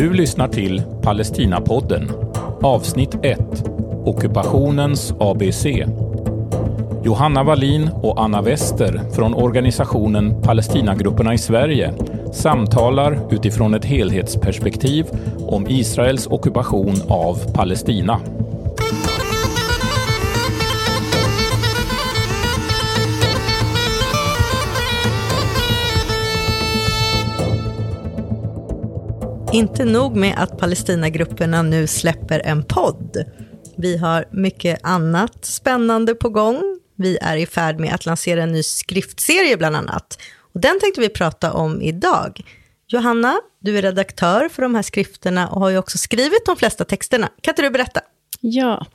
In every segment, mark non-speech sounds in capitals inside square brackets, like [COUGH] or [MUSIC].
Du lyssnar till Palestinapodden, avsnitt 1, Ockupationens ABC. Johanna Wallin och Anna Wester från organisationen Palestinagrupperna i Sverige samtalar utifrån ett helhetsperspektiv om Israels ockupation av Palestina. Inte nog med att Palestinagrupperna nu släpper en podd. Vi har mycket annat spännande på gång. Vi är i färd med att lansera en ny skriftserie bland annat. Och den tänkte vi prata om idag. Johanna, du är redaktör för de här skrifterna och har ju också skrivit de flesta texterna. Kan inte du berätta? Ja,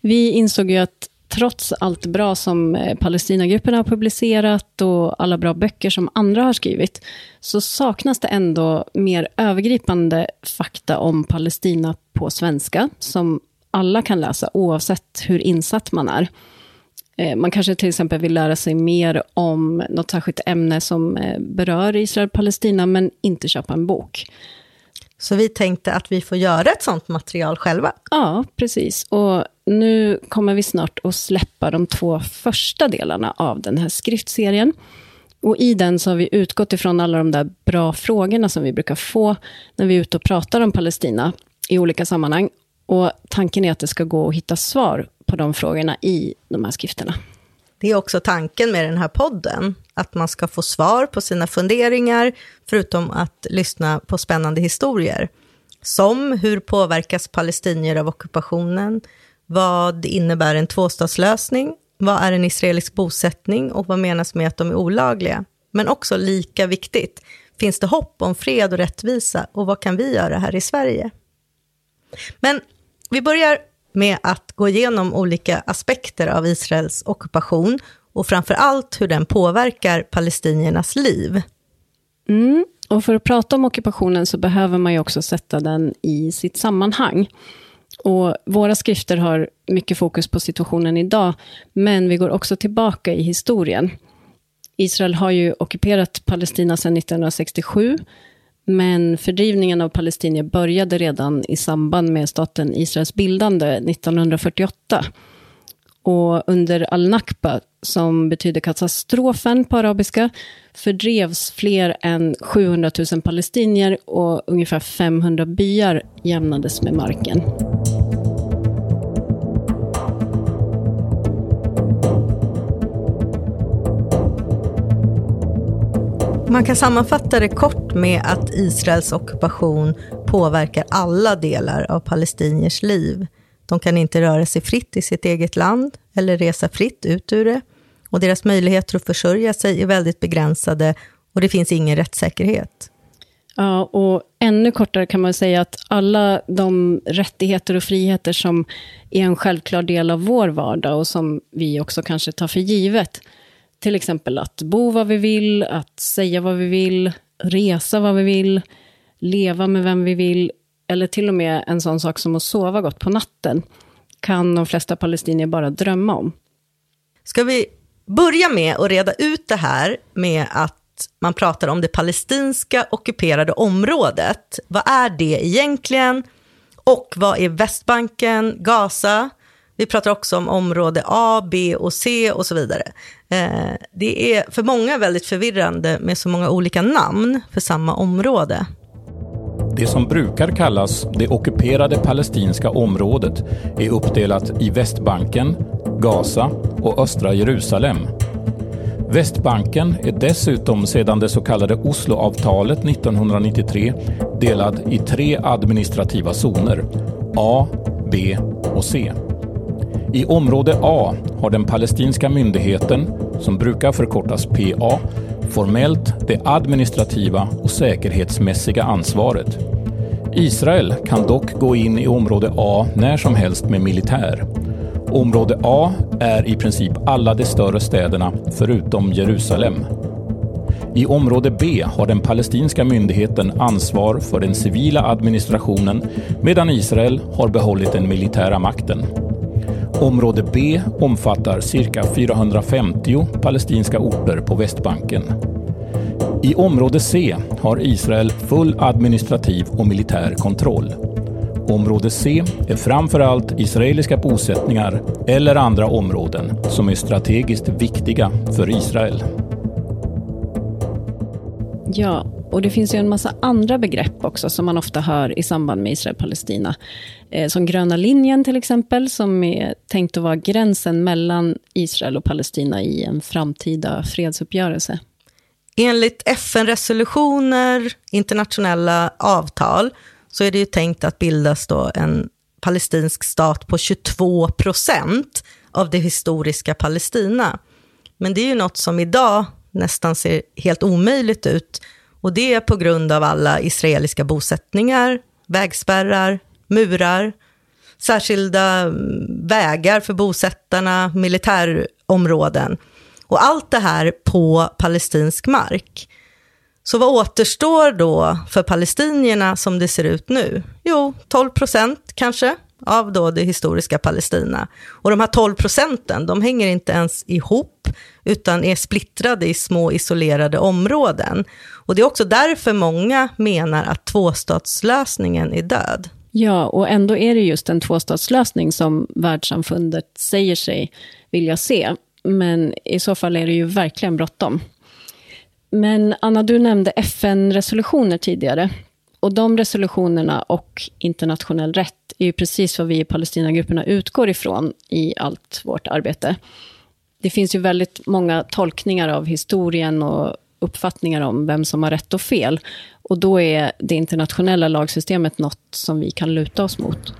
vi insåg ju att trots allt bra som eh, Palestinagrupperna har publicerat och alla bra böcker som andra har skrivit, så saknas det ändå mer övergripande fakta om Palestina på svenska, som alla kan läsa oavsett hur insatt man är. Eh, man kanske till exempel vill lära sig mer om något särskilt ämne som eh, berör Israel-Palestina, men inte köpa en bok. Så vi tänkte att vi får göra ett sånt material själva. Ja, precis. Och nu kommer vi snart att släppa de två första delarna av den här skriftserien. Och i den så har vi utgått ifrån alla de där bra frågorna som vi brukar få när vi är ute och pratar om Palestina i olika sammanhang. Och tanken är att det ska gå att hitta svar på de frågorna i de här skrifterna. Det är också tanken med den här podden, att man ska få svar på sina funderingar, förutom att lyssna på spännande historier. Som hur påverkas palestinier av ockupationen? Vad innebär en tvåstatslösning? Vad är en israelisk bosättning och vad menas med att de är olagliga? Men också lika viktigt, finns det hopp om fred och rättvisa och vad kan vi göra här i Sverige? Men vi börjar med att gå igenom olika aspekter av Israels ockupation och framför allt hur den påverkar palestiniernas liv. Mm. Och för att prata om ockupationen så behöver man ju också sätta den i sitt sammanhang. Och våra skrifter har mycket fokus på situationen idag, men vi går också tillbaka i historien. Israel har ju ockuperat Palestina sedan 1967, men fördrivningen av palestinier började redan i samband med staten Israels bildande 1948. Och under al-Nakba, som betyder katastrofen på arabiska, fördrevs fler än 700 000 palestinier och ungefär 500 byar jämnades med marken. Man kan sammanfatta det kort med att Israels ockupation påverkar alla delar av palestiniers liv. De kan inte röra sig fritt i sitt eget land eller resa fritt ut ur det. Och deras möjligheter att försörja sig är väldigt begränsade och det finns ingen rättssäkerhet. Ja, och ännu kortare kan man säga att alla de rättigheter och friheter som är en självklar del av vår vardag och som vi också kanske tar för givet, till exempel att bo vad vi vill, att säga vad vi vill, resa vad vi vill, leva med vem vi vill, eller till och med en sån sak som att sova gott på natten, kan de flesta palestinier bara drömma om. Ska vi börja med att reda ut det här med att man pratar om det palestinska ockuperade området. Vad är det egentligen? Och vad är Västbanken, Gaza? Vi pratar också om område A, B och C och så vidare. Eh, det är för många väldigt förvirrande med så många olika namn för samma område. Det som brukar kallas det ockuperade palestinska området är uppdelat i Västbanken, Gaza och östra Jerusalem. Västbanken är dessutom sedan det så kallade Osloavtalet 1993 delad i tre administrativa zoner, A, B och C. I område A har den palestinska myndigheten, som brukar förkortas PA, formellt det administrativa och säkerhetsmässiga ansvaret. Israel kan dock gå in i område A när som helst med militär. Område A är i princip alla de större städerna förutom Jerusalem. I område B har den palestinska myndigheten ansvar för den civila administrationen medan Israel har behållit den militära makten. Område B omfattar cirka 450 palestinska orter på Västbanken. I område C har Israel full administrativ och militär kontroll. Område C är framför allt israeliska bosättningar eller andra områden som är strategiskt viktiga för Israel. Ja, och det finns ju en massa andra begrepp också som man ofta hör i samband med Israel-Palestina. Eh, som gröna linjen till exempel, som är tänkt att vara gränsen mellan Israel och Palestina i en framtida fredsuppgörelse. Enligt FN-resolutioner, internationella avtal, så är det ju tänkt att bildas då en palestinsk stat på 22 procent av det historiska Palestina. Men det är ju något som idag nästan ser helt omöjligt ut. Och det är på grund av alla israeliska bosättningar, vägspärrar, murar, särskilda mm, vägar för bosättarna, militärområden. Och allt det här på palestinsk mark. Så vad återstår då för palestinierna som det ser ut nu? Jo, 12 procent kanske av då det historiska Palestina. Och de här 12 procenten, de hänger inte ens ihop, utan är splittrade i små isolerade områden. Och det är också därför många menar att tvåstatslösningen är död. Ja, och ändå är det just en tvåstatslösning som världssamfundet säger sig vilja se. Men i så fall är det ju verkligen bråttom. Men Anna, du nämnde FN-resolutioner tidigare. Och de resolutionerna och internationell rätt är ju precis vad vi i Palestinagrupperna utgår ifrån i allt vårt arbete. Det finns ju väldigt många tolkningar av historien och uppfattningar om vem som har rätt och fel. Och då är det internationella lagsystemet något som vi kan luta oss mot.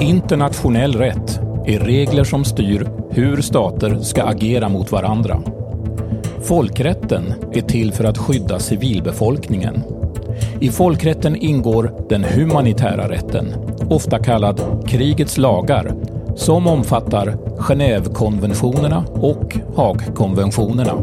Internationell rätt är regler som styr hur stater ska agera mot varandra. Folkrätten är till för att skydda civilbefolkningen. I folkrätten ingår den humanitära rätten, ofta kallad krigets lagar, som omfattar Genèvekonventionerna och Haagkonventionerna.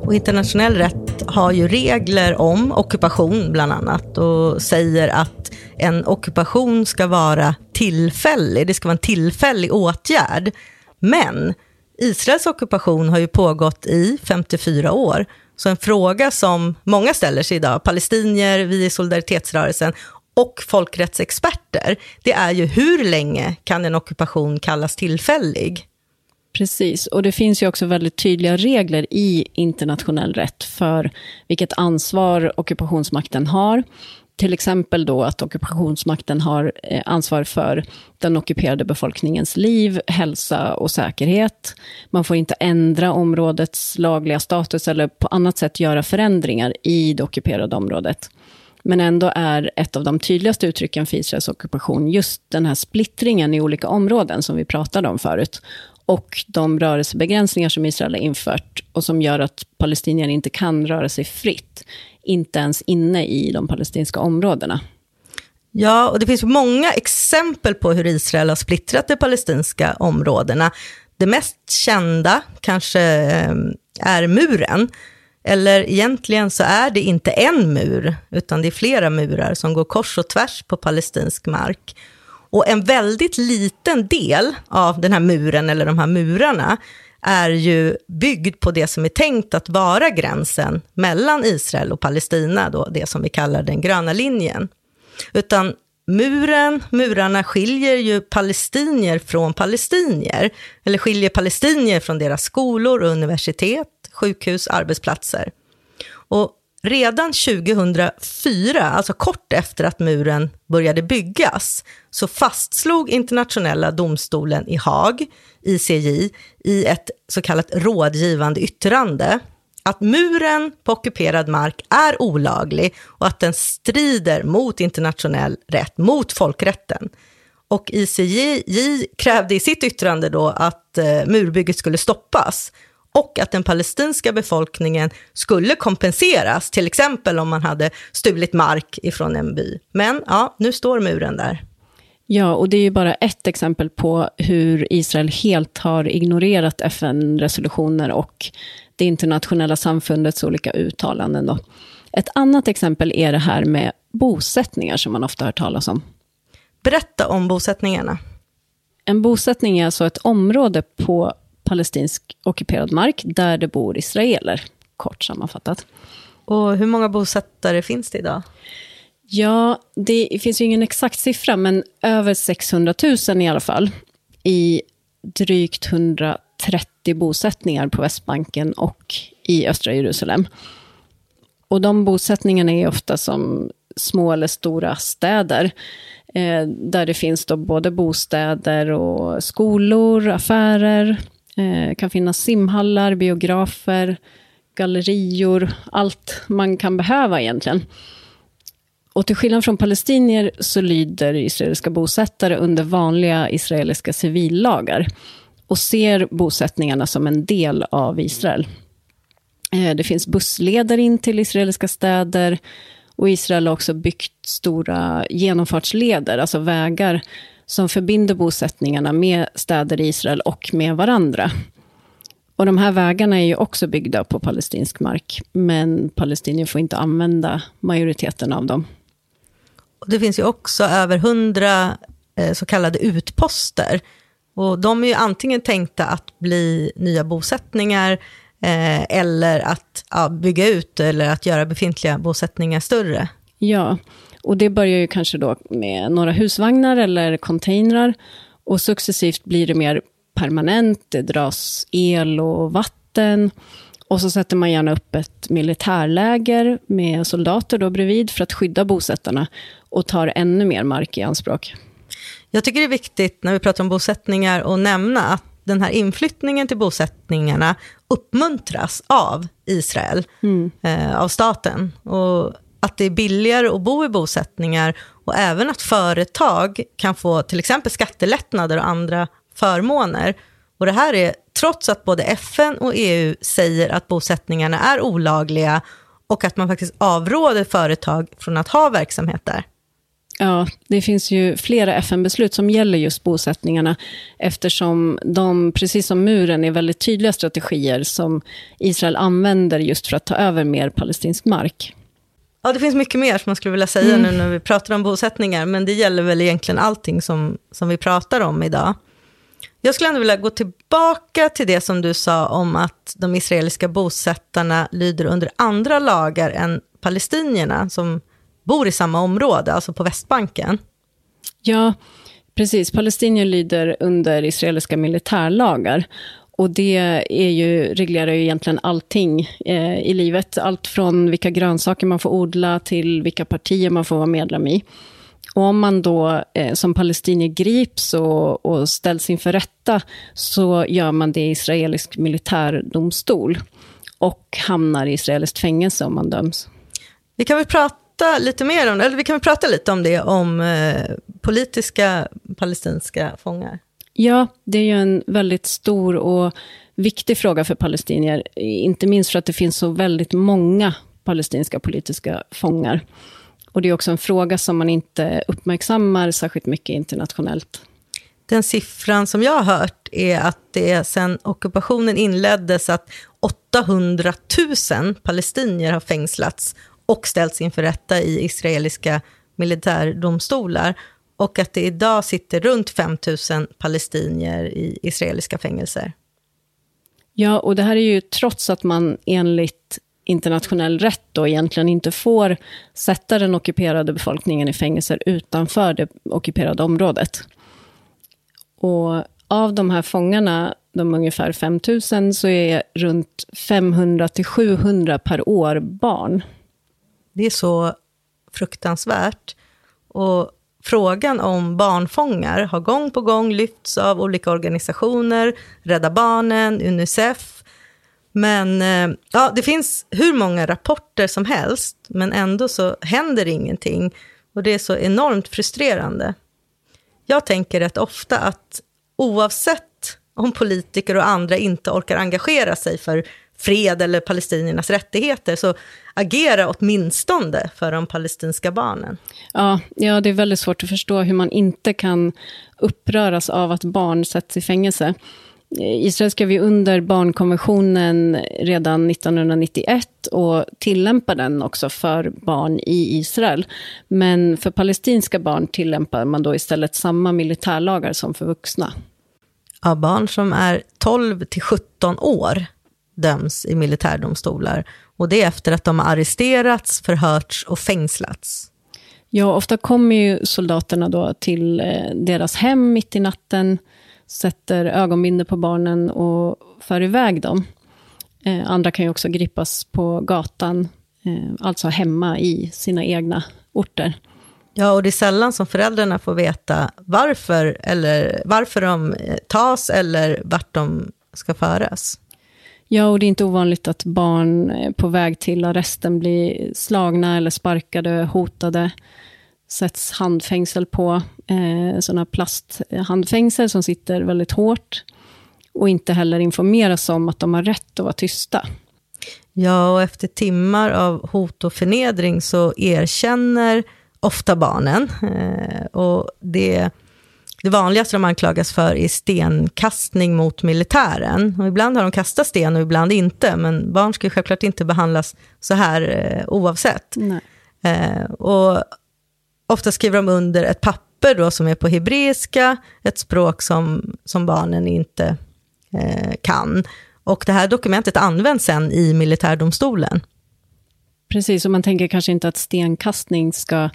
Och internationell rätt har ju regler om ockupation bland annat och säger att en ockupation ska vara tillfällig, det ska vara en tillfällig åtgärd. Men Israels ockupation har ju pågått i 54 år. Så en fråga som många ställer sig idag, palestinier, vi i solidaritetsrörelsen och folkrättsexperter, det är ju hur länge kan en ockupation kallas tillfällig? Precis, och det finns ju också väldigt tydliga regler i internationell rätt för vilket ansvar ockupationsmakten har. Till exempel då att ockupationsmakten har eh, ansvar för den ockuperade befolkningens liv, hälsa och säkerhet. Man får inte ändra områdets lagliga status eller på annat sätt göra förändringar i det ockuperade området. Men ändå är ett av de tydligaste uttrycken för Israels ockupation just den här splittringen i olika områden som vi pratade om förut. Och de rörelsebegränsningar som Israel har infört och som gör att palestinier inte kan röra sig fritt inte ens inne i de palestinska områdena. Ja, och det finns många exempel på hur Israel har splittrat de palestinska områdena. Det mest kända kanske eh, är muren. Eller egentligen så är det inte en mur, utan det är flera murar som går kors och tvärs på palestinsk mark. Och en väldigt liten del av den här muren, eller de här murarna, är ju byggd på det som är tänkt att vara gränsen mellan Israel och Palestina, då, det som vi kallar den gröna linjen. Utan muren, murarna skiljer ju palestinier från palestinier, eller skiljer palestinier från deras skolor, universitet, sjukhus, arbetsplatser. Och Redan 2004, alltså kort efter att muren började byggas, så fastslog internationella domstolen i Haag, ICJ, i ett så kallat rådgivande yttrande att muren på ockuperad mark är olaglig och att den strider mot internationell rätt, mot folkrätten. Och ICJ krävde i sitt yttrande då att eh, murbygget skulle stoppas och att den palestinska befolkningen skulle kompenseras, till exempel om man hade stulit mark ifrån en by. Men ja, nu står muren där. Ja, och det är ju bara ett exempel på hur Israel helt har ignorerat FN-resolutioner och det internationella samfundets olika uttalanden. Då. Ett annat exempel är det här med bosättningar som man ofta hör talas om. Berätta om bosättningarna. En bosättning är alltså ett område på palestinsk ockuperad mark där det bor israeler. kort sammanfattat. Och hur många bosättare finns det idag? Ja, det finns ju ingen exakt siffra, men över 600 000 i alla fall. I drygt 130 bosättningar på Västbanken och i östra Jerusalem. Och de bosättningarna är ofta som små eller stora städer. Eh, där det finns då både bostäder och skolor, affärer. Eh, kan finnas simhallar, biografer, gallerior. Allt man kan behöva egentligen. Och till skillnad från palestinier så lyder israeliska bosättare under vanliga israeliska civillagar och ser bosättningarna som en del av Israel. Eh, det finns bussleder in till israeliska städer och Israel har också byggt stora genomfartsleder, alltså vägar som förbinder bosättningarna med städer i Israel och med varandra. Och de här vägarna är ju också byggda på palestinsk mark, men palestinier får inte använda majoriteten av dem. Och det finns ju också över hundra eh, så kallade utposter. Och de är ju antingen tänkta att bli nya bosättningar eh, eller att ja, bygga ut eller att göra befintliga bosättningar större. Ja, och det börjar ju kanske då med några husvagnar eller containrar. Och successivt blir det mer permanent, det dras el och vatten. Och så sätter man gärna upp ett militärläger med soldater då bredvid för att skydda bosättarna och tar ännu mer mark i anspråk. Jag tycker det är viktigt när vi pratar om bosättningar att nämna att den här inflyttningen till bosättningarna uppmuntras av Israel, mm. eh, av staten. Och att det är billigare att bo i bosättningar och även att företag kan få till exempel skattelättnader och andra förmåner. Och det här är trots att både FN och EU säger att bosättningarna är olagliga och att man faktiskt avråder företag från att ha verksamhet där. Ja, det finns ju flera FN-beslut som gäller just bosättningarna, eftersom de, precis som muren, är väldigt tydliga strategier som Israel använder just för att ta över mer palestinsk mark. Ja, det finns mycket mer som man skulle vilja säga mm. nu när vi pratar om bosättningar, men det gäller väl egentligen allting som, som vi pratar om idag. Jag skulle ändå vilja gå tillbaka till det som du sa om att de israeliska bosättarna lyder under andra lagar än palestinierna som bor i samma område, alltså på Västbanken. Ja, precis. Palestinier lyder under israeliska militärlagar. Och det är ju, reglerar ju egentligen allting eh, i livet. Allt från vilka grönsaker man får odla till vilka partier man får vara medlem i. Och om man då eh, som palestinier grips och, och ställs inför rätta, så gör man det i israelisk militärdomstol och hamnar i israeliskt fängelse om man döms. Vi kan väl prata lite mer om det, eller vi kan väl prata lite om det, om eh, politiska palestinska fångar. Ja, det är ju en väldigt stor och viktig fråga för palestinier, inte minst för att det finns så väldigt många palestinska politiska fångar. Och det är också en fråga som man inte uppmärksammar särskilt mycket internationellt. Den siffran som jag har hört är att det sen ockupationen inleddes att 800 000 palestinier har fängslats och ställts inför rätta i israeliska militärdomstolar och att det idag sitter runt 5 000 palestinier i israeliska fängelser. Ja, och det här är ju trots att man enligt internationell rätt då egentligen inte får sätta den ockuperade befolkningen i fängelser utanför det ockuperade området. Och av de här fångarna, de ungefär 5 000, så är runt 500 till 700 per år barn. Det är så fruktansvärt. Och frågan om barnfångar har gång på gång lyfts av olika organisationer, Rädda Barnen, Unicef, men eh, ja, det finns hur många rapporter som helst, men ändå så händer ingenting. Och det är så enormt frustrerande. Jag tänker rätt ofta att oavsett om politiker och andra inte orkar engagera sig för fred eller palestiniernas rättigheter, så agera åtminstone för de palestinska barnen. Ja, ja, det är väldigt svårt att förstå hur man inte kan uppröras av att barn sätts i fängelse. Israel skrev ju under barnkonventionen redan 1991 och tillämpar den också för barn i Israel. Men för palestinska barn tillämpar man då istället samma militärlagar som för vuxna. Ja, barn som är 12 till 17 år, döms i militärdomstolar. Och det är efter att de har arresterats, förhörts och fängslats. Ja, ofta kommer ju soldaterna då till eh, deras hem mitt i natten, sätter ögonbindel på barnen och för iväg dem. Eh, andra kan ju också gripas på gatan, eh, alltså hemma i sina egna orter. Ja, och det är sällan som föräldrarna får veta varför, eller varför de tas eller vart de ska föras. Ja, och det är inte ovanligt att barn eh, på väg till arresten blir slagna eller sparkade, hotade. Sätts handfängsel på, eh, sådana plasthandfängsel som sitter väldigt hårt. Och inte heller informeras om att de har rätt att vara tysta. Ja, och efter timmar av hot och förnedring så erkänner ofta barnen. Eh, och det, det vanligaste de anklagas för är stenkastning mot militären. Och ibland har de kastat sten och ibland inte, men barn ska självklart inte behandlas så här eh, oavsett. Eh, och ofta skriver de under ett papper då som är på hebreiska, ett språk som, som barnen inte eh, kan. Och det här dokumentet används sen i militärdomstolen. Precis, och man tänker kanske inte att stenkastning ska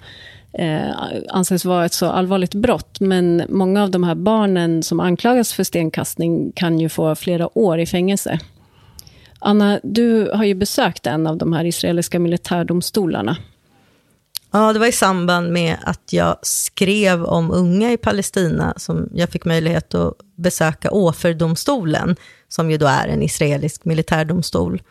eh, anses vara ett så allvarligt brott, men många av de här barnen som anklagas för stenkastning kan ju få flera år i fängelse. Anna, du har ju besökt en av de här israeliska militärdomstolarna. Ja, det var i samband med att jag skrev om unga i Palestina som jag fick möjlighet att besöka Åferdomstolen, som ju då är en israelisk militärdomstol.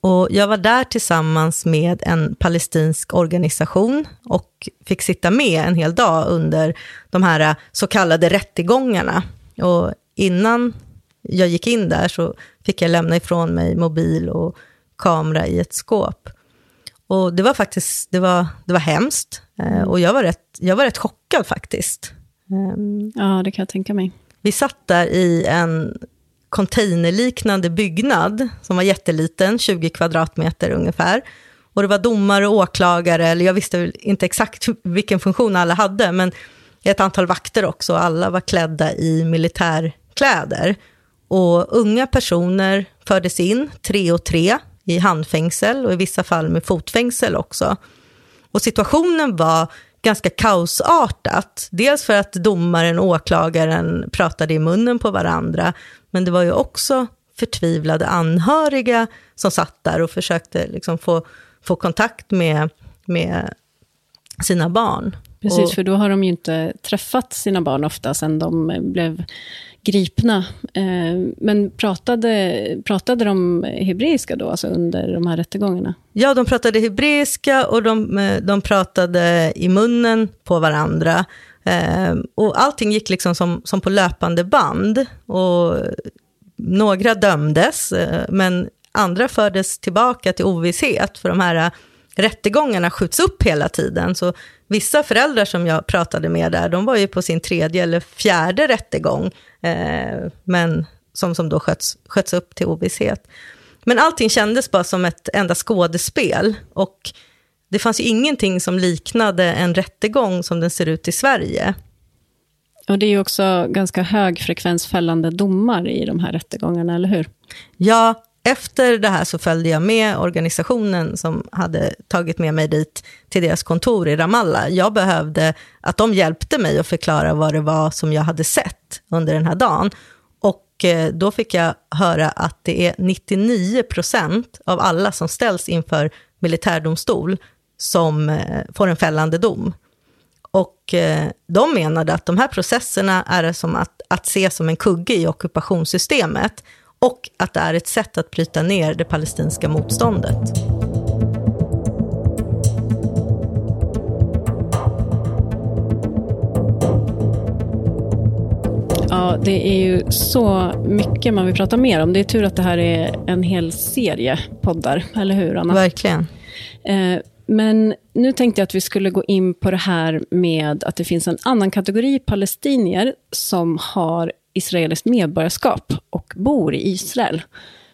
Och jag var där tillsammans med en palestinsk organisation och fick sitta med en hel dag under de här så kallade rättegångarna. Och innan jag gick in där så fick jag lämna ifrån mig mobil och kamera i ett skåp. Och det var faktiskt, det var, det var hemskt. Eh, och jag var, rätt, jag var rätt chockad faktiskt. Ehm, ja, det kan jag tänka mig. Vi satt där i en containerliknande byggnad som var jätteliten, 20 kvadratmeter ungefär. Och det var domare och åklagare, eller jag visste inte exakt [LAUGHS] vilken funktion alla hade, men ett antal vakter också, alla var klädda i militärkläder. Och unga personer fördes in, tre och tre, i handfängsel och i vissa fall med fotfängsel också. Och situationen var ganska kaosartat. Dels för att domaren och åklagaren pratade i munnen på varandra, men det var ju också förtvivlade anhöriga som satt där och försökte liksom få, få kontakt med, med sina barn. Precis, och, för då har de ju inte träffat sina barn ofta sen de blev gripna. Eh, men pratade, pratade de hebreiska då, alltså under de här rättegångarna? Ja, de pratade hebreiska och de, eh, de pratade i munnen på varandra. Eh, och allting gick liksom som, som på löpande band. Och några dömdes, eh, men andra fördes tillbaka till ovisshet, för de här eh, rättegångarna skjuts upp hela tiden. Så vissa föräldrar som jag pratade med där, de var ju på sin tredje eller fjärde rättegång, eh, men som, som då sköts, sköts upp till ovisshet. Men allting kändes bara som ett enda skådespel. Och det fanns ju ingenting som liknade en rättegång som den ser ut i Sverige. Och det är ju också ganska hög frekvens fällande domar i de här rättegångarna, eller hur? Ja, efter det här så följde jag med organisationen som hade tagit med mig dit till deras kontor i Ramallah. Jag behövde att de hjälpte mig att förklara vad det var som jag hade sett under den här dagen. Och eh, då fick jag höra att det är 99 procent av alla som ställs inför militärdomstol som eh, får en fällande dom. Och eh, de menade att de här processerna är som att, att se som en kugge i ockupationssystemet och att det är ett sätt att bryta ner det palestinska motståndet. Ja, det är ju så mycket man vill prata mer om. Det är tur att det här är en hel serie poddar, eller hur Anna? Verkligen. Eh, men nu tänkte jag att vi skulle gå in på det här med att det finns en annan kategori palestinier som har israeliskt medborgarskap och bor i Israel.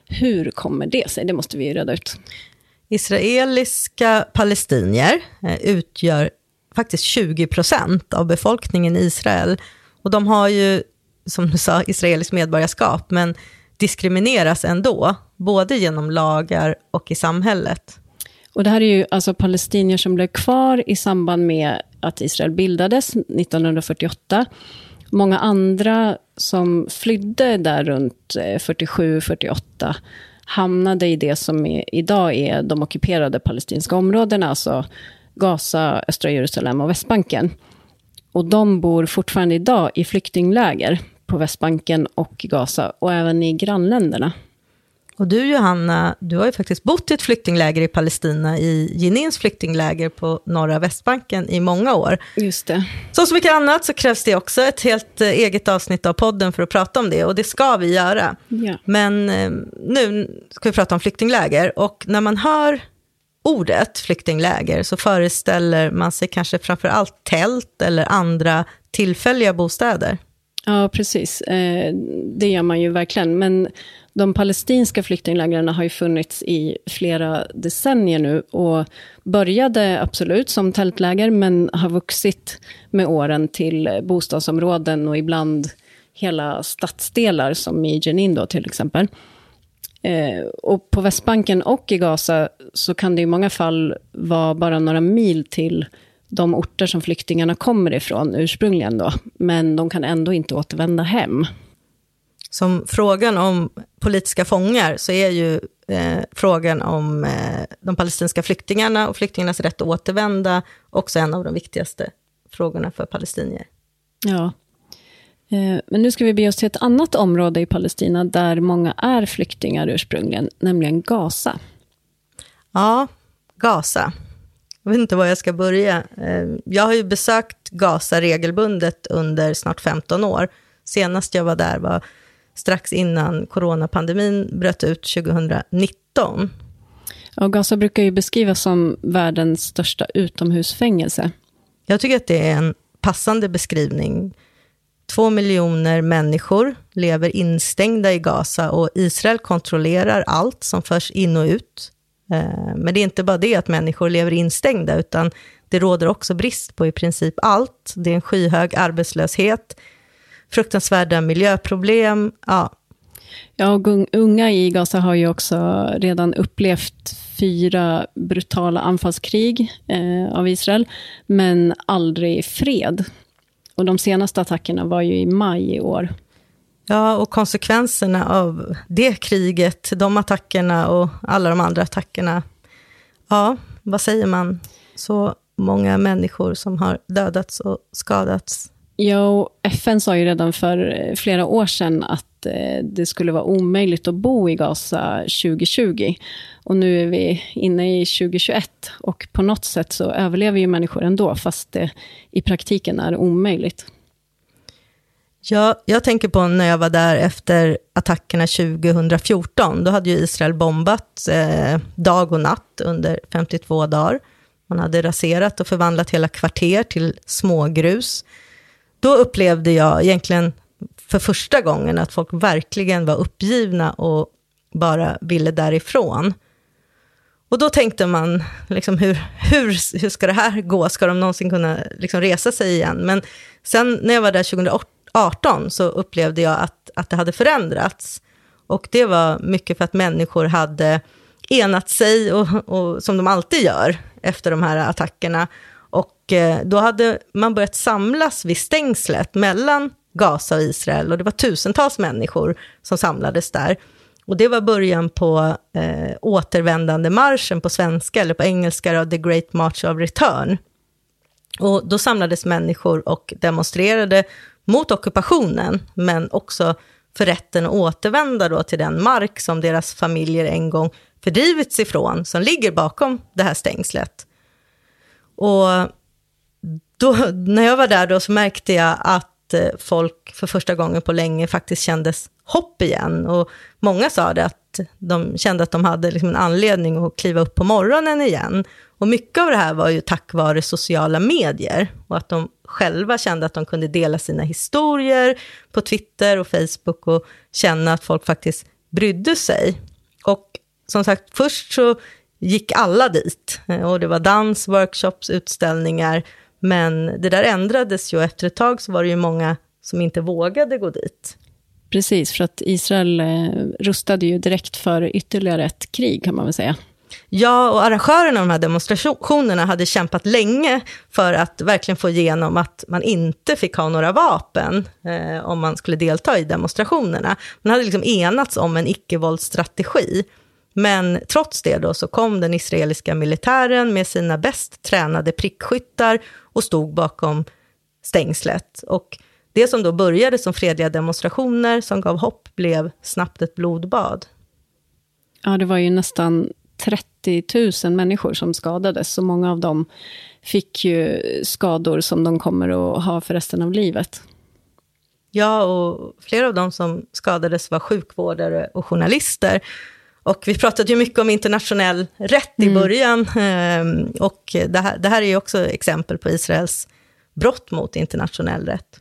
Hur kommer det sig? Det måste vi reda ut. Israeliska palestinier eh, utgör faktiskt 20 procent av befolkningen i Israel. Och de har ju, som du sa, israeliskt medborgarskap, men diskrimineras ändå, både genom lagar och i samhället. Och det här är ju alltså palestinier som blev kvar i samband med att Israel bildades 1948. Många andra som flydde där runt eh, 47-48 hamnade i det som är, idag är de ockuperade palestinska områdena, alltså Gaza, östra Jerusalem och Västbanken. Och de bor fortfarande idag i flyktingläger på Västbanken och Gaza och även i grannländerna. Och du Johanna, du har ju faktiskt bott i ett flyktingläger i Palestina, i Jenins flyktingläger på norra Västbanken i många år. Just det. Som så mycket annat så krävs det också ett helt eh, eget avsnitt av podden för att prata om det, och det ska vi göra. Ja. Men eh, nu ska vi prata om flyktingläger, och när man hör ordet flyktingläger så föreställer man sig kanske framför allt tält eller andra tillfälliga bostäder. Ja, precis. Eh, det gör man ju verkligen. Men de palestinska flyktinglägren har ju funnits i flera decennier nu och började absolut som tältläger, men har vuxit med åren till bostadsområden och ibland hela stadsdelar, som i Jenin då till exempel. Eh, och på Västbanken och i Gaza så kan det i många fall vara bara några mil till de orter som flyktingarna kommer ifrån ursprungligen då, men de kan ändå inte återvända hem. Som frågan om politiska fångar så är ju eh, frågan om eh, de palestinska flyktingarna och flyktingarnas rätt att återvända också en av de viktigaste frågorna för palestinier. Ja. Eh, men nu ska vi bege oss till ett annat område i Palestina där många är flyktingar ursprungligen, nämligen Gaza. Ja, Gaza. Jag vet inte var jag ska börja. Eh, jag har ju besökt Gaza regelbundet under snart 15 år. Senast jag var där var strax innan coronapandemin bröt ut 2019. Ja, Gaza brukar ju beskrivas som världens största utomhusfängelse. Jag tycker att det är en passande beskrivning. Två miljoner människor lever instängda i Gaza och Israel kontrollerar allt som förs in och ut. Eh, men det är inte bara det att människor lever instängda, utan det råder också brist på i princip allt. Det är en skyhög arbetslöshet, fruktansvärda miljöproblem. Ja. Ja, och unga i Gaza har ju också redan upplevt fyra brutala anfallskrig eh, av Israel, men aldrig fred. Och de senaste attackerna var ju i maj i år. Ja, och konsekvenserna av det kriget, de attackerna och alla de andra attackerna. Ja, vad säger man? Så många människor som har dödats och skadats. Ja, och FN sa ju redan för eh, flera år sedan att eh, det skulle vara omöjligt att bo i Gaza 2020. Och nu är vi inne i 2021 och på något sätt så överlever ju människor ändå, fast det i praktiken är omöjligt. Ja, jag tänker på när jag var där efter attackerna 2014. Då hade ju Israel bombat eh, dag och natt under 52 dagar. Man hade raserat och förvandlat hela kvarter till smågrus. Då upplevde jag egentligen för första gången att folk verkligen var uppgivna och bara ville därifrån. Och då tänkte man, liksom, hur, hur, hur ska det här gå? Ska de någonsin kunna liksom, resa sig igen? Men sen när jag var där 2008 18 så upplevde jag att, att det hade förändrats. Och det var mycket för att människor hade enat sig, och, och, som de alltid gör efter de här attackerna. Och eh, då hade man börjat samlas vid stängslet mellan Gaza och Israel, och det var tusentals människor som samlades där. Och det var början på eh, återvändande marschen på svenska, eller på engelska, The Great March of Return. Och då samlades människor och demonstrerade mot ockupationen, men också för rätten att återvända då till den mark som deras familjer en gång fördrivits ifrån, som ligger bakom det här stängslet. Och då, när jag var där då så märkte jag att Eh, folk för första gången på länge faktiskt kändes hopp igen. Och många sa det att de kände att de hade liksom en anledning att kliva upp på morgonen igen. Och mycket av det här var ju tack vare sociala medier och att de själva kände att de kunde dela sina historier på Twitter och Facebook och känna att folk faktiskt brydde sig. Och som sagt, först så gick alla dit eh, och det var dans, workshops, utställningar, men det där ändrades ju efter ett tag så var det ju många som inte vågade gå dit. Precis, för att Israel eh, rustade ju direkt för ytterligare ett krig, kan man väl säga. Ja, och arrangörerna av de här demonstrationerna hade kämpat länge för att verkligen få igenom att man inte fick ha några vapen eh, om man skulle delta i demonstrationerna. Man hade liksom enats om en icke-våldsstrategi. Men trots det då så kom den israeliska militären med sina bäst tränade prickskyttar och stod bakom stängslet. Och det som då började som fredliga demonstrationer som gav hopp blev snabbt ett blodbad. Ja, det var ju nästan 30 000 människor som skadades, så många av dem fick ju skador som de kommer att ha för resten av livet. Ja, och flera av dem som skadades var sjukvårdare och journalister. Och vi pratade ju mycket om internationell rätt i mm. början. Ehm, och det här, det här är ju också exempel på Israels brott mot internationell rätt.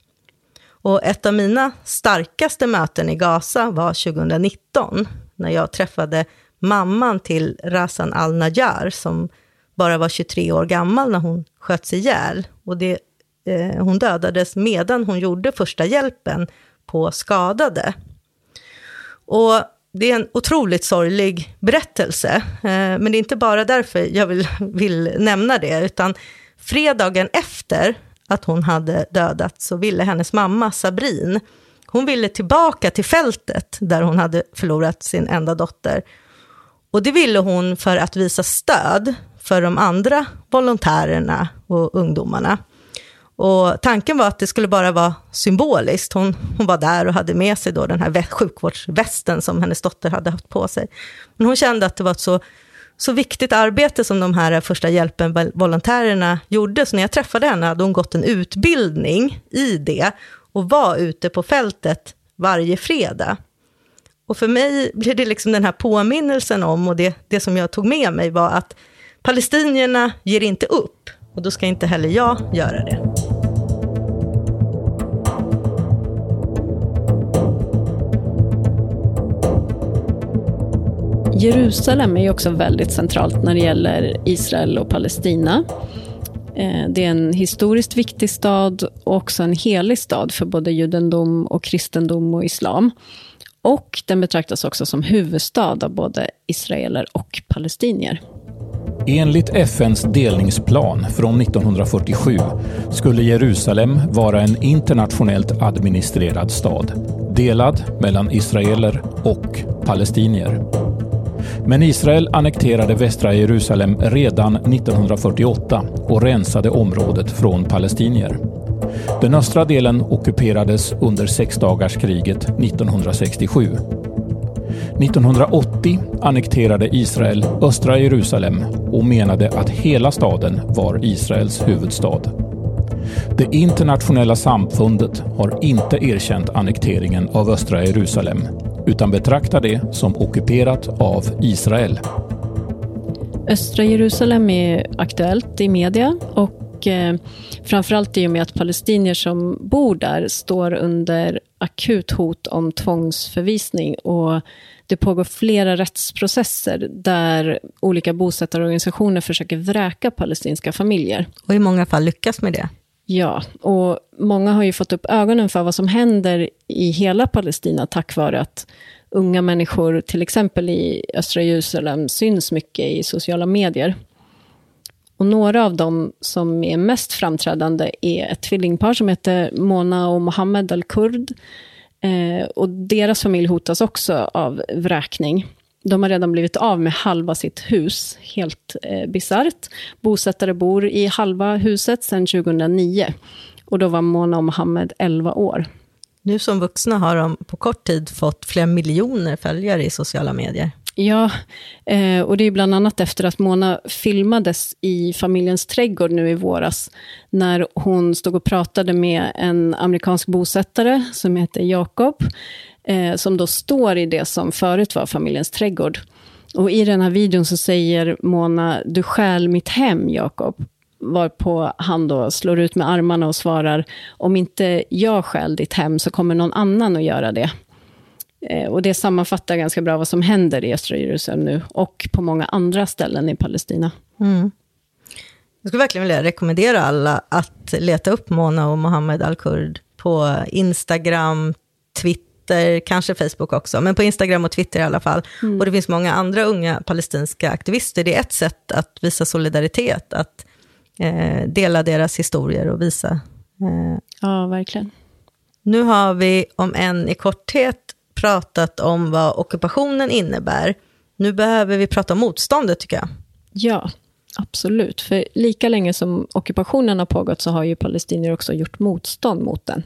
Och ett av mina starkaste möten i Gaza var 2019, när jag träffade mamman till Razan al-Najjar, som bara var 23 år gammal när hon sköts ihjäl. Och det, eh, hon dödades medan hon gjorde första hjälpen på skadade. Och det är en otroligt sorglig berättelse, eh, men det är inte bara därför jag vill, vill nämna det, utan fredagen efter att hon hade dödats så ville hennes mamma Sabrin, hon ville tillbaka till fältet där hon hade förlorat sin enda dotter. Och det ville hon för att visa stöd för de andra volontärerna och ungdomarna. Och tanken var att det skulle bara vara symboliskt. Hon, hon var där och hade med sig då den här sjukvårdsvästen som hennes dotter hade haft på sig. Men hon kände att det var ett så, så viktigt arbete som de här första hjälpen-volontärerna gjorde. Så när jag träffade henne hade hon gått en utbildning i det och var ute på fältet varje fredag. Och för mig blev det liksom den här påminnelsen om, och det, det som jag tog med mig var att palestinierna ger inte upp, och då ska inte heller jag göra det. Jerusalem är ju också väldigt centralt när det gäller Israel och Palestina. Eh, det är en historiskt viktig stad och också en helig stad för både judendom och kristendom och islam. Och den betraktas också som huvudstad av både israeler och palestinier. Enligt FNs delningsplan från 1947 skulle Jerusalem vara en internationellt administrerad stad, delad mellan israeler och palestinier. Men Israel annekterade västra Jerusalem redan 1948 och rensade området från palestinier. Den östra delen ockuperades under sexdagarskriget 1967. 1980 annekterade Israel östra Jerusalem och menade att hela staden var Israels huvudstad. Det internationella samfundet har inte erkänt annekteringen av östra Jerusalem utan betraktar det som ockuperat av Israel. Östra Jerusalem är aktuellt i media och eh, framförallt i och med att palestinier som bor där står under akut hot om tvångsförvisning och det pågår flera rättsprocesser där olika bosättarorganisationer försöker vräka palestinska familjer. Och i många fall lyckas med det. Ja, och många har ju fått upp ögonen för vad som händer i hela Palestina tack vare att unga människor, till exempel i östra Jerusalem, syns mycket i sociala medier. Och några av dem som är mest framträdande är ett tvillingpar som heter Mona och Mohammed al-Kurd. Eh, och deras familj hotas också av vräkning. De har redan blivit av med halva sitt hus, helt eh, bisarrt. Bosättare bor i halva huset sedan 2009. Och då var Mona och Mohammed 11 år. Nu som vuxna har de på kort tid fått flera miljoner följare i sociala medier. Ja, eh, och det är bland annat efter att Mona filmades i familjens trädgård nu i våras, när hon stod och pratade med en amerikansk bosättare som heter Jakob, eh, som då står i det som förut var familjens trädgård. Och i den här videon så säger Mona, du stjäl mitt hem, Jakob. Varpå han då slår ut med armarna och svarar, om inte jag stjäl ditt hem så kommer någon annan att göra det. Eh, och det sammanfattar ganska bra vad som händer i östra Jerusalem nu och på många andra ställen i Palestina. Mm. Jag skulle verkligen vilja rekommendera alla att leta upp Mona och Mohammed al-Kurd på Instagram, Twitter, Twitter, kanske Facebook också, men på Instagram och Twitter i alla fall. Mm. Och det finns många andra unga palestinska aktivister. Det är ett sätt att visa solidaritet, att eh, dela deras historier och visa. Eh. Ja, verkligen. Nu har vi, om än i korthet, pratat om vad ockupationen innebär. Nu behöver vi prata om motståndet, tycker jag. Ja, absolut. För lika länge som ockupationen har pågått så har ju palestinier också gjort motstånd mot den.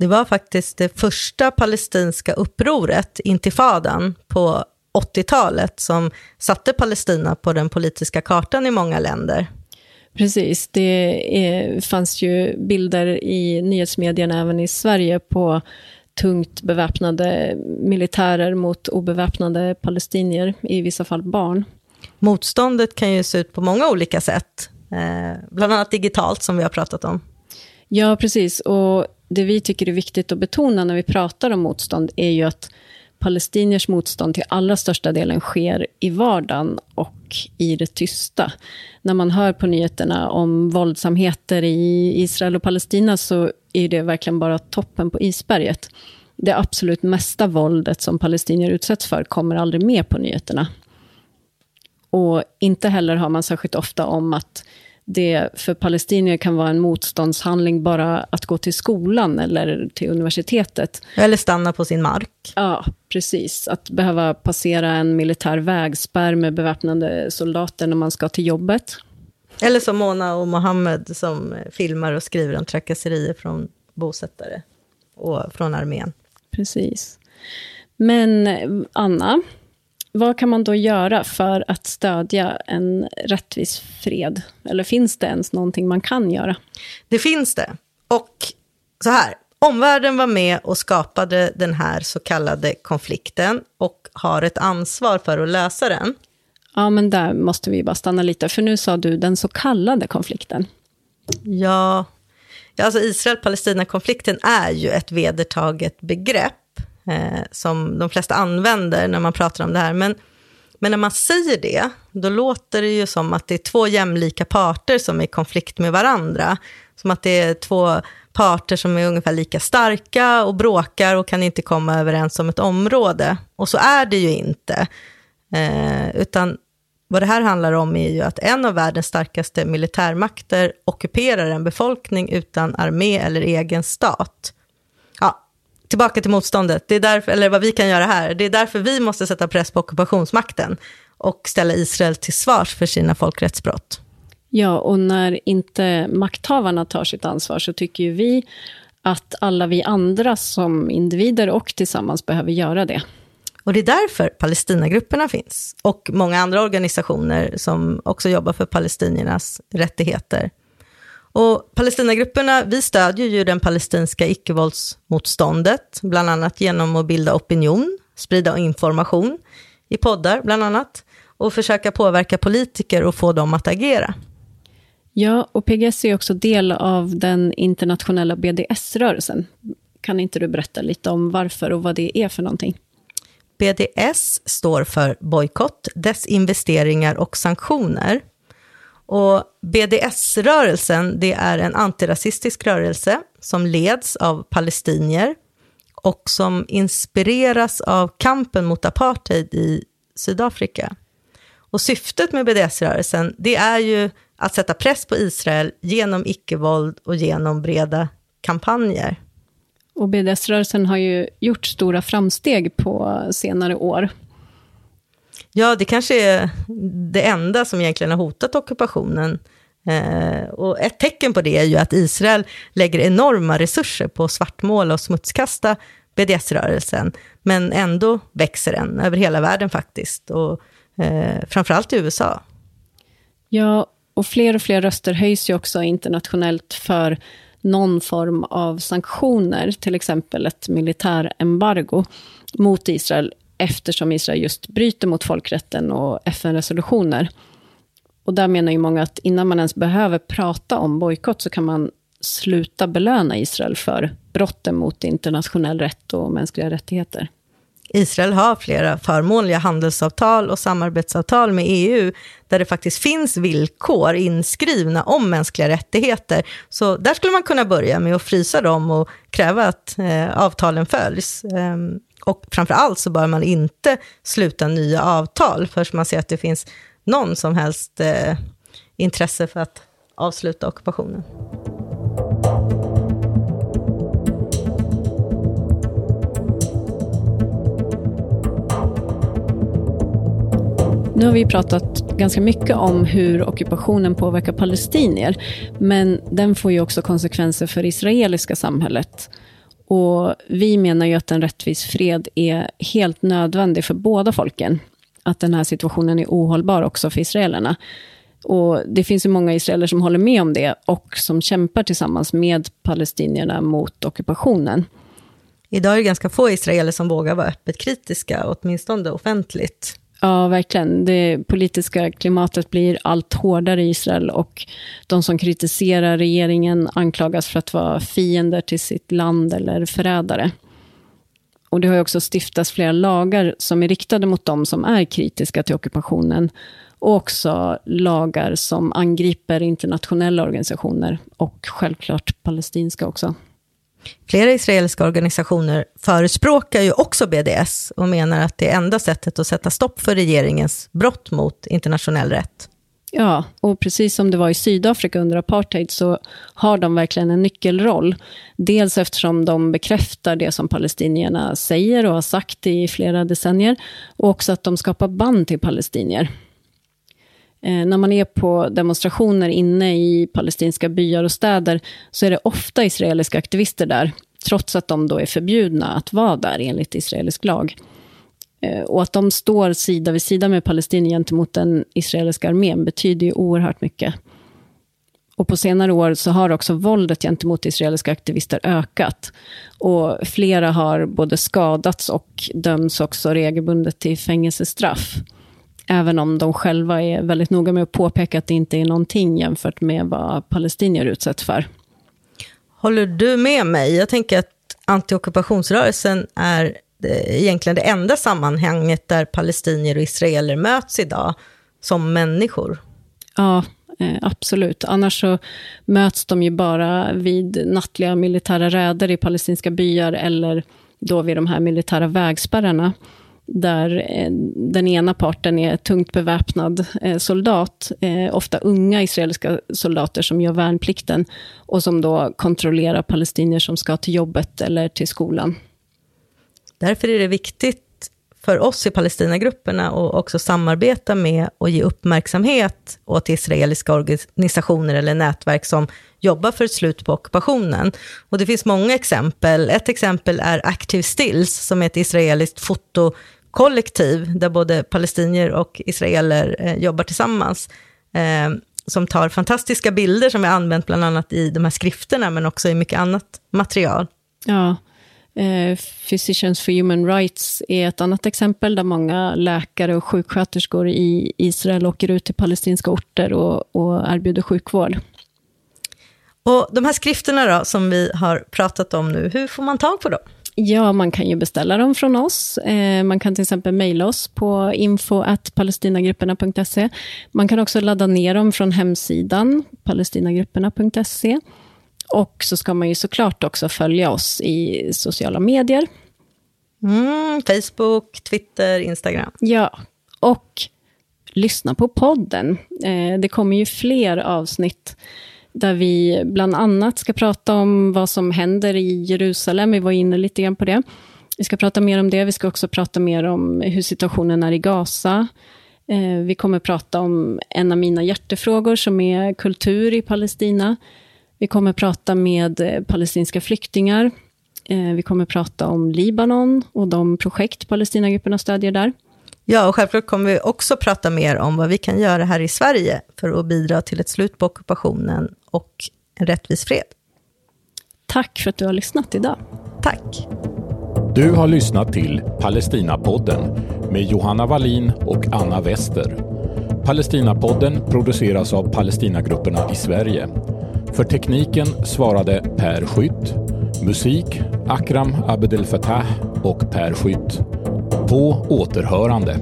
Det var faktiskt det första palestinska upproret, intifadan, på 80-talet som satte Palestina på den politiska kartan i många länder. Precis, det är, fanns ju bilder i nyhetsmedierna även i Sverige på tungt beväpnade militärer mot obeväpnade palestinier, i vissa fall barn. Motståndet kan ju se ut på många olika sätt, eh, bland annat digitalt som vi har pratat om. Ja, precis. Och det vi tycker är viktigt att betona när vi pratar om motstånd är ju att palestiniers motstånd till allra största delen sker i vardagen och i det tysta. När man hör på nyheterna om våldsamheter i Israel och Palestina så är det verkligen bara toppen på isberget. Det absolut mesta våldet som palestinier utsätts för kommer aldrig med på nyheterna. Och inte heller har man särskilt ofta om att det för palestinier kan vara en motståndshandling bara att gå till skolan eller till universitetet. Eller stanna på sin mark. Ja, precis. Att behöva passera en militär vägspärr med beväpnade soldater när man ska till jobbet. Eller som Mona och Mohammed som filmar och skriver om trakasserier från bosättare och från armén. Precis. Men Anna, vad kan man då göra för att stödja en rättvis fred? Eller finns det ens någonting man kan göra? Det finns det. Och så här, omvärlden var med och skapade den här så kallade konflikten och har ett ansvar för att lösa den. Ja, men där måste vi bara stanna lite, för nu sa du den så kallade konflikten. Ja, alltså Israel-Palestina-konflikten är ju ett vedertaget begrepp eh, som de flesta använder när man pratar om det här. Men, men när man säger det, då låter det ju som att det är två jämlika parter som är i konflikt med varandra. Som att det är två parter som är ungefär lika starka och bråkar och kan inte komma överens om ett område. Och så är det ju inte. Eh, utan vad det här handlar om är ju att en av världens starkaste militärmakter ockuperar en befolkning utan armé eller egen stat tillbaka till motståndet, det är därför, eller vad vi kan göra här, det är därför vi måste sätta press på ockupationsmakten och ställa Israel till svars för sina folkrättsbrott. Ja, och när inte makthavarna tar sitt ansvar så tycker ju vi att alla vi andra som individer och tillsammans behöver göra det. Och det är därför Palestinagrupperna finns och många andra organisationer som också jobbar för palestiniernas rättigheter. Och Palestinagrupperna, vi stödjer ju den palestinska icke-våldsmotståndet, bland annat genom att bilda opinion, sprida information i poddar bland annat, och försöka påverka politiker och få dem att agera. Ja, och PGS är också del av den internationella BDS-rörelsen. Kan inte du berätta lite om varför och vad det är för någonting? BDS står för bojkott, desinvesteringar och sanktioner. Och BDS-rörelsen, det är en antirasistisk rörelse som leds av palestinier och som inspireras av kampen mot apartheid i Sydafrika. Och syftet med BDS-rörelsen, det är ju att sätta press på Israel genom icke-våld och genom breda kampanjer. Och BDS-rörelsen har ju gjort stora framsteg på senare år. Ja, det kanske är det enda som egentligen har hotat ockupationen. Eh, och ett tecken på det är ju att Israel lägger enorma resurser på att svartmåla och smutskasta BDS-rörelsen, men ändå växer den över hela världen faktiskt, och eh, framförallt i USA. Ja, och fler och fler röster höjs ju också internationellt för någon form av sanktioner, till exempel ett militärembargo mot Israel eftersom Israel just bryter mot folkrätten och FN-resolutioner. Och där menar ju många att innan man ens behöver prata om bojkott så kan man sluta belöna Israel för brotten mot internationell rätt och mänskliga rättigheter. Israel har flera förmånliga handelsavtal och samarbetsavtal med EU, där det faktiskt finns villkor inskrivna om mänskliga rättigheter. Så där skulle man kunna börja med att frysa dem och kräva att eh, avtalen följs. Eh, och framför allt så bör man inte sluta nya avtal förrän man ser att det finns någon som helst eh, intresse för att avsluta ockupationen. Nu har vi pratat ganska mycket om hur ockupationen påverkar palestinier, men den får ju också konsekvenser för israeliska samhället. Och vi menar ju att en rättvis fred är helt nödvändig för båda folken. Att den här situationen är ohållbar också för israelerna. Och Det finns ju många israeler som håller med om det och som kämpar tillsammans med palestinierna mot ockupationen. Idag är det ganska få israeler som vågar vara öppet kritiska, åtminstone offentligt. Ja, verkligen. Det politiska klimatet blir allt hårdare i Israel och de som kritiserar regeringen anklagas för att vara fiender till sitt land eller förrädare. Och det har också stiftats flera lagar som är riktade mot de som är kritiska till ockupationen och också lagar som angriper internationella organisationer och självklart palestinska också. Flera israeliska organisationer förespråkar ju också BDS och menar att det är enda sättet att sätta stopp för regeringens brott mot internationell rätt. Ja, och precis som det var i Sydafrika under apartheid så har de verkligen en nyckelroll. Dels eftersom de bekräftar det som palestinierna säger och har sagt i flera decennier och också att de skapar band till palestinier. Eh, när man är på demonstrationer inne i palestinska byar och städer så är det ofta israeliska aktivister där, trots att de då är förbjudna att vara där enligt israelisk lag. Eh, och att de står sida vid sida med palestinier gentemot den israeliska armén betyder ju oerhört mycket. Och på senare år så har också våldet gentemot israeliska aktivister ökat. Och flera har både skadats och döms också regelbundet till fängelsestraff. Även om de själva är väldigt noga med att påpeka att det inte är någonting jämfört med vad palestinier utsätts för. Håller du med mig? Jag tänker att antiockupationsrörelsen är egentligen det enda sammanhanget där palestinier och israeler möts idag som människor. Ja, eh, absolut. Annars så möts de ju bara vid nattliga militära räder i palestinska byar eller då vid de här militära vägspärrarna där eh, den ena parten är tungt beväpnad eh, soldat, eh, ofta unga israeliska soldater som gör värnplikten och som då kontrollerar palestinier som ska till jobbet eller till skolan. Därför är det viktigt för oss i Palestinagrupperna att också samarbeta med och ge uppmärksamhet åt israeliska organisationer eller nätverk som jobbar för ett slut på ockupationen. Och det finns många exempel. Ett exempel är Active Stills, som är ett israeliskt foto kollektiv, där både palestinier och israeler eh, jobbar tillsammans, eh, som tar fantastiska bilder som är använt bland annat i de här skrifterna, men också i mycket annat material. Ja, eh, Physicians for Human Rights är ett annat exempel, där många läkare och sjuksköterskor i Israel åker ut till palestinska orter och, och erbjuder sjukvård. Och de här skrifterna då, som vi har pratat om nu, hur får man tag på dem? Ja, man kan ju beställa dem från oss. Eh, man kan till exempel mejla oss på info.palestinagrupperna.se. Man kan också ladda ner dem från hemsidan palestinagrupperna.se. Och så ska man ju såklart också följa oss i sociala medier. Mm, Facebook, Twitter, Instagram. Ja, och lyssna på podden. Eh, det kommer ju fler avsnitt där vi bland annat ska prata om vad som händer i Jerusalem. Vi var inne lite grann på det. Vi ska prata mer om det. Vi ska också prata mer om hur situationen är i Gaza. Eh, vi kommer prata om en av mina hjärtefrågor som är kultur i Palestina. Vi kommer prata med palestinska flyktingar. Eh, vi kommer prata om Libanon och de projekt Palestinagrupperna stödjer där. Ja, och självklart kommer vi också prata mer om vad vi kan göra här i Sverige för att bidra till ett slut på ockupationen och en rättvis fred. Tack för att du har lyssnat idag. Tack. Du har lyssnat till Palestinapodden med Johanna Wallin och Anna Wester. Palestinapodden produceras av Palestinagrupperna i Sverige. För tekniken svarade Per Skytt. Musik Akram Abdel Fattah och Per Skytt. På återhörande.